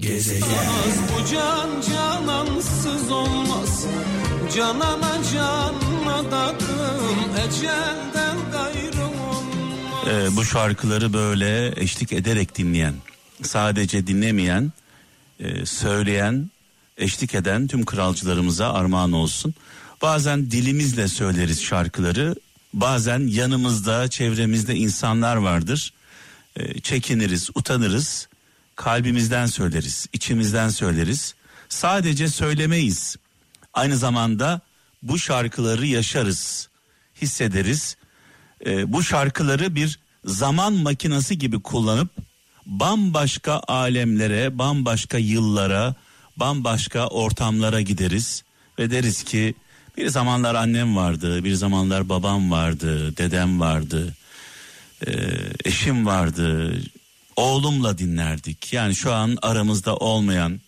Gezegen. Bu can canansız olmaz Canana canına dadım Ecelden gayrı olmaz. Ee, Bu şarkıları böyle eşlik ederek dinleyen Sadece dinlemeyen e, Söyleyen Eşlik eden tüm kralcılarımıza armağan olsun. Bazen dilimizle söyleriz şarkıları Bazen yanımızda çevremizde insanlar vardır. E, Çekiniriz utanırız kalbimizden söyleriz, içimizden söyleriz. Sadece söylemeyiz. Aynı zamanda bu şarkıları yaşarız, hissederiz. Ee, bu şarkıları bir zaman makinesi gibi kullanıp bambaşka alemlere, bambaşka yıllara, bambaşka ortamlara gideriz ve deriz ki bir zamanlar annem vardı, bir zamanlar babam vardı, dedem vardı, e, eşim vardı, oğlumla dinlerdik. Yani şu an aramızda olmayan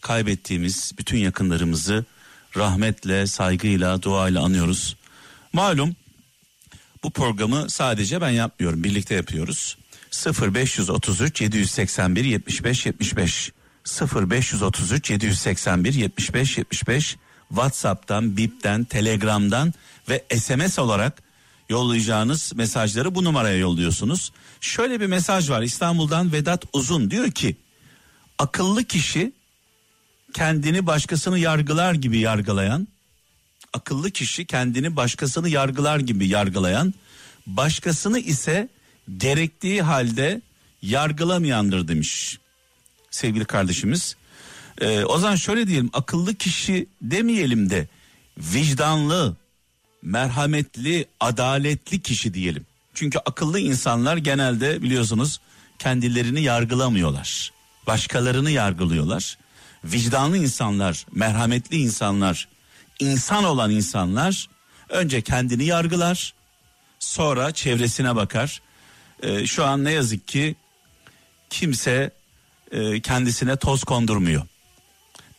kaybettiğimiz bütün yakınlarımızı rahmetle, saygıyla, duayla anıyoruz. Malum bu programı sadece ben yapmıyorum, birlikte yapıyoruz. 0533 781 75 75 0533 781 75 75 WhatsApp'tan, Bip'ten, Telegram'dan ve SMS olarak yollayacağınız mesajları bu numaraya yolluyorsunuz. Şöyle bir mesaj var İstanbul'dan Vedat Uzun diyor ki akıllı kişi kendini başkasını yargılar gibi yargılayan akıllı kişi kendini başkasını yargılar gibi yargılayan başkasını ise gerektiği halde yargılamayandır demiş sevgili kardeşimiz. Ee, o zaman şöyle diyelim akıllı kişi demeyelim de vicdanlı, merhametli, adaletli kişi diyelim. Çünkü akıllı insanlar genelde biliyorsunuz kendilerini yargılamıyorlar. Başkalarını yargılıyorlar. Vicdanlı insanlar, merhametli insanlar, insan olan insanlar önce kendini yargılar, sonra çevresine bakar. Ee, şu an ne yazık ki kimse e, kendisine toz kondurmuyor.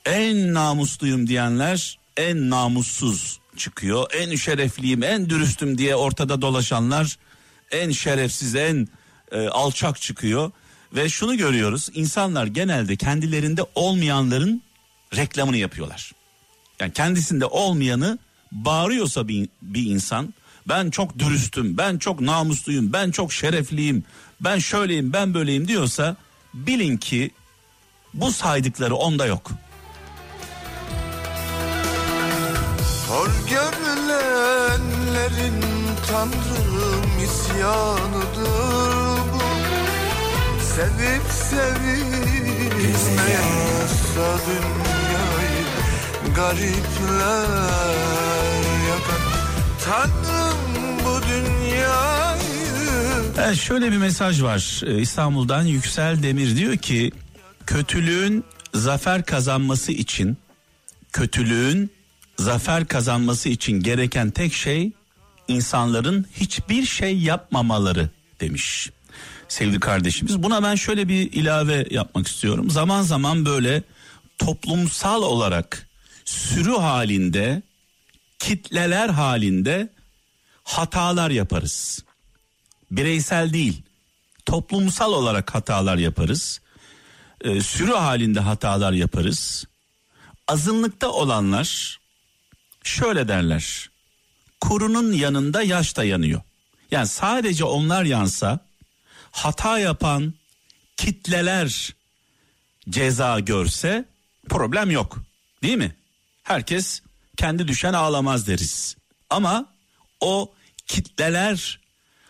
En namusluyum diyenler en namussuz çıkıyor. En şerefliyim, en dürüstüm diye ortada dolaşanlar en şerefsiz, en e, alçak çıkıyor. Ve şunu görüyoruz insanlar genelde kendilerinde olmayanların reklamını yapıyorlar. Yani kendisinde olmayanı bağırıyorsa bir, bir insan ben çok dürüstüm, ben çok namusluyum, ben çok şerefliyim, ben şöyleyim, ben böyleyim diyorsa bilin ki bu saydıkları onda yok. Hor görülenlerin tanrım isyanıdır bu. Sevip sevilmeyse dünyayı garipler yakar Tanrım bu dünyayı Evet şöyle bir mesaj var ee, İstanbul'dan Yüksel Demir diyor ki kötülüğün zafer kazanması için kötülüğün zafer kazanması için gereken tek şey insanların hiçbir şey yapmamaları demiş sevgili kardeşimiz. Buna ben şöyle bir ilave yapmak istiyorum. Zaman zaman böyle toplumsal olarak sürü halinde kitleler halinde hatalar yaparız. Bireysel değil, toplumsal olarak hatalar yaparız. Ee, sürü halinde hatalar yaparız. Azınlıkta olanlar şöyle derler. Kurunun yanında yaş da yanıyor. Yani sadece onlar yansa hata yapan kitleler ceza görse problem yok. Değil mi? Herkes kendi düşen ağlamaz deriz. Ama o kitleler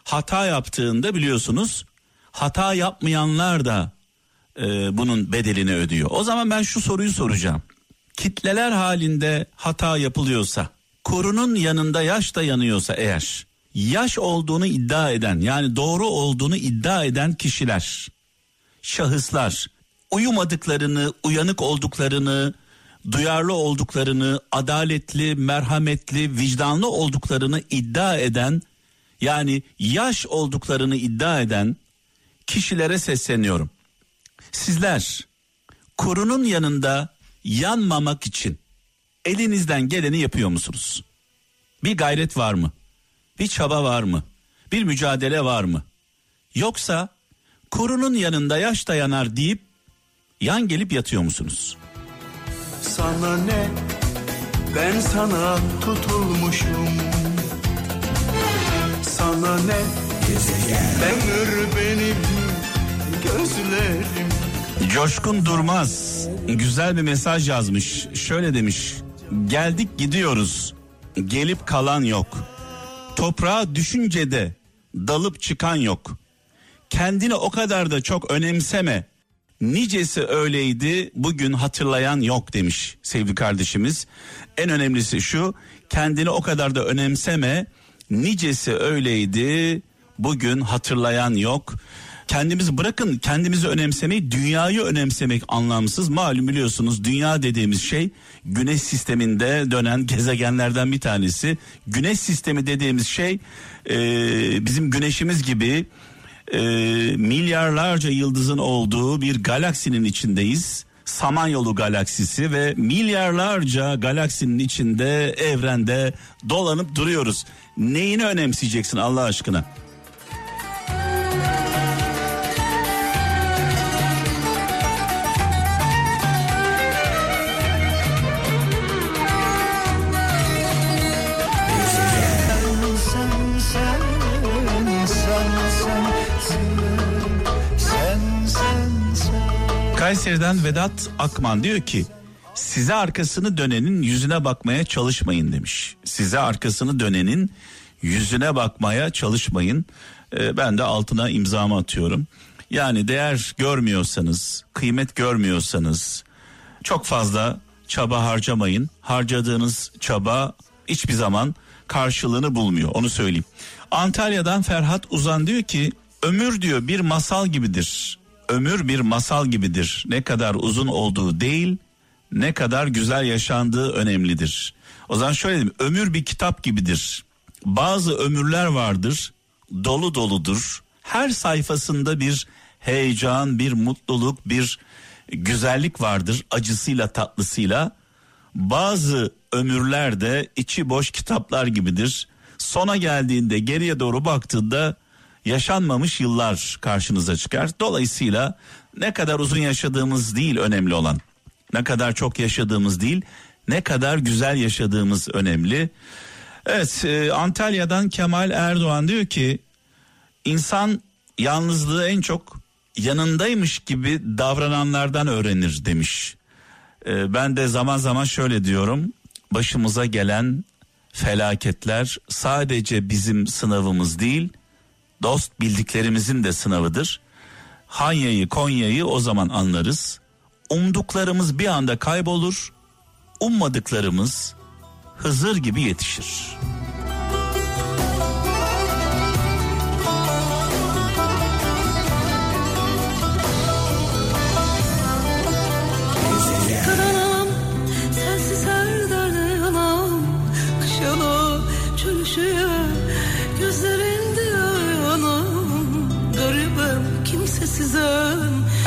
hata yaptığında biliyorsunuz hata yapmayanlar da e, bunun bedelini ödüyor. O zaman ben şu soruyu soracağım kitleler halinde hata yapılıyorsa, korunun yanında yaş da yanıyorsa eğer, yaş olduğunu iddia eden yani doğru olduğunu iddia eden kişiler, şahıslar uyumadıklarını, uyanık olduklarını, duyarlı olduklarını, adaletli, merhametli, vicdanlı olduklarını iddia eden yani yaş olduklarını iddia eden kişilere sesleniyorum. Sizler kurunun yanında yanmamak için elinizden geleni yapıyor musunuz? Bir gayret var mı? Bir çaba var mı? Bir mücadele var mı? Yoksa kurunun yanında yaş dayanar deyip yan gelip yatıyor musunuz? Sana ne ben sana tutulmuşum Sana ne Ömür benim gözlerim Coşkun Durmaz güzel bir mesaj yazmış. Şöyle demiş. Geldik gidiyoruz. Gelip kalan yok. Toprağa düşüncede dalıp çıkan yok. Kendini o kadar da çok önemseme. Nicesi öyleydi bugün hatırlayan yok demiş sevgili kardeşimiz. En önemlisi şu kendini o kadar da önemseme. Nicesi öyleydi bugün hatırlayan yok. Kendimizi bırakın kendimizi önemsemeyi dünyayı önemsemek anlamsız. Malum biliyorsunuz dünya dediğimiz şey güneş sisteminde dönen gezegenlerden bir tanesi. Güneş sistemi dediğimiz şey e, bizim güneşimiz gibi e, milyarlarca yıldızın olduğu bir galaksinin içindeyiz. Samanyolu galaksisi ve milyarlarca galaksinin içinde evrende dolanıp duruyoruz. Neyini önemseyeceksin Allah aşkına? Kayseri'den Vedat Akman diyor ki size arkasını dönenin yüzüne bakmaya çalışmayın demiş. Size arkasını dönenin yüzüne bakmaya çalışmayın. Ee, ben de altına imzamı atıyorum. Yani değer görmüyorsanız, kıymet görmüyorsanız çok fazla çaba harcamayın. Harcadığınız çaba hiçbir zaman karşılığını bulmuyor. Onu söyleyeyim. Antalya'dan Ferhat Uzan diyor ki ömür diyor bir masal gibidir ömür bir masal gibidir. Ne kadar uzun olduğu değil, ne kadar güzel yaşandığı önemlidir. O zaman şöyle diyeyim, ömür bir kitap gibidir. Bazı ömürler vardır, dolu doludur. Her sayfasında bir heyecan, bir mutluluk, bir güzellik vardır acısıyla tatlısıyla. Bazı ömürler de içi boş kitaplar gibidir. Sona geldiğinde geriye doğru baktığında yaşanmamış yıllar karşınıza çıkar. Dolayısıyla ne kadar uzun yaşadığımız değil önemli olan. Ne kadar çok yaşadığımız değil, ne kadar güzel yaşadığımız önemli. Evet, e, Antalya'dan Kemal Erdoğan diyor ki insan yalnızlığı en çok yanındaymış gibi davrananlardan öğrenir demiş. E, ben de zaman zaman şöyle diyorum. Başımıza gelen felaketler sadece bizim sınavımız değil, dost bildiklerimizin de sınavıdır. Hanya'yı Konya'yı o zaman anlarız. Umduklarımız bir anda kaybolur. Ummadıklarımız Hızır gibi yetişir.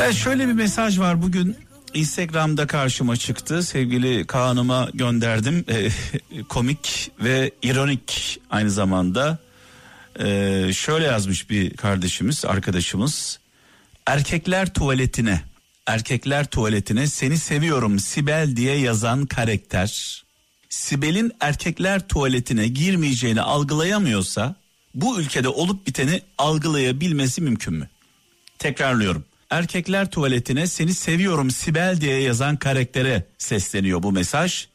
Evet şöyle bir mesaj var bugün Instagram'da karşıma çıktı. Sevgili Kaan'ıma gönderdim. E, komik ve ironik aynı zamanda. E, şöyle yazmış bir kardeşimiz, arkadaşımız. Erkekler tuvaletine, erkekler tuvaletine seni seviyorum Sibel diye yazan karakter. Sibel'in erkekler tuvaletine girmeyeceğini algılayamıyorsa bu ülkede olup biteni algılayabilmesi mümkün mü? Tekrarlıyorum erkekler tuvaletine seni seviyorum Sibel diye yazan karaktere sesleniyor bu mesaj.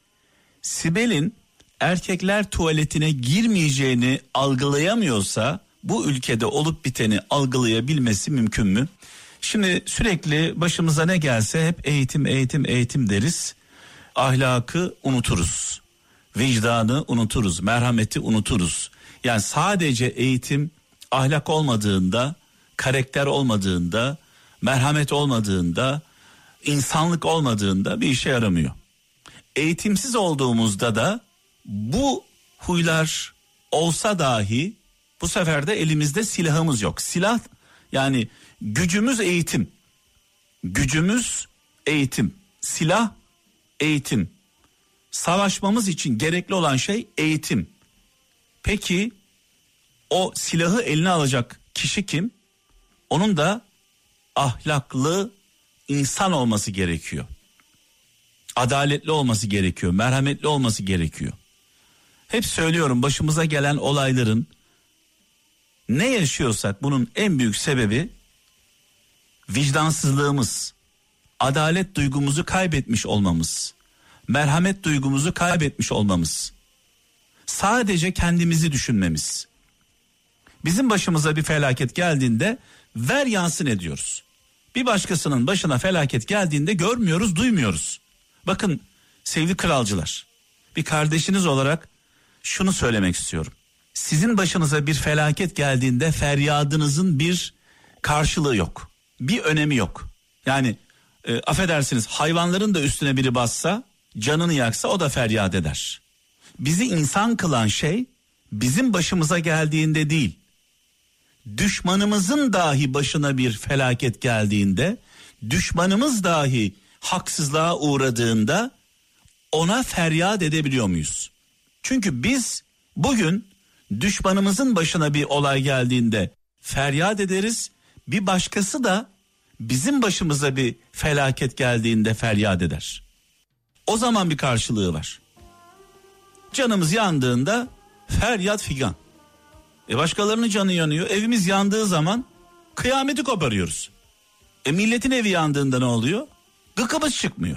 Sibel'in erkekler tuvaletine girmeyeceğini algılayamıyorsa bu ülkede olup biteni algılayabilmesi mümkün mü? Şimdi sürekli başımıza ne gelse hep eğitim eğitim eğitim deriz. Ahlakı unuturuz. Vicdanı unuturuz, merhameti unuturuz. Yani sadece eğitim ahlak olmadığında, karakter olmadığında, merhamet olmadığında, insanlık olmadığında bir işe yaramıyor. Eğitimsiz olduğumuzda da bu huylar olsa dahi bu sefer de elimizde silahımız yok. Silah yani gücümüz eğitim. Gücümüz eğitim. Silah eğitim. Savaşmamız için gerekli olan şey eğitim. Peki o silahı eline alacak kişi kim? Onun da ahlaklı, insan olması gerekiyor. Adaletli olması gerekiyor, merhametli olması gerekiyor. Hep söylüyorum başımıza gelen olayların ne yaşıyorsak bunun en büyük sebebi vicdansızlığımız, adalet duygumuzu kaybetmiş olmamız, merhamet duygumuzu kaybetmiş olmamız. Sadece kendimizi düşünmemiz. Bizim başımıza bir felaket geldiğinde ver yansın ediyoruz. Bir başkasının başına felaket geldiğinde görmüyoruz, duymuyoruz. Bakın sevgili kralcılar, bir kardeşiniz olarak şunu söylemek istiyorum. Sizin başınıza bir felaket geldiğinde feryadınızın bir karşılığı yok. Bir önemi yok. Yani e, affedersiniz hayvanların da üstüne biri bassa canını yaksa o da feryat eder. Bizi insan kılan şey bizim başımıza geldiğinde değil. Düşmanımızın dahi başına bir felaket geldiğinde, düşmanımız dahi haksızlığa uğradığında ona feryat edebiliyor muyuz? Çünkü biz bugün düşmanımızın başına bir olay geldiğinde feryat ederiz. Bir başkası da bizim başımıza bir felaket geldiğinde feryat eder. O zaman bir karşılığı var. Canımız yandığında feryat figan. E başkalarının canı yanıyor. Evimiz yandığı zaman kıyameti koparıyoruz. E milletin evi yandığında ne oluyor? Gıkımız çıkmıyor.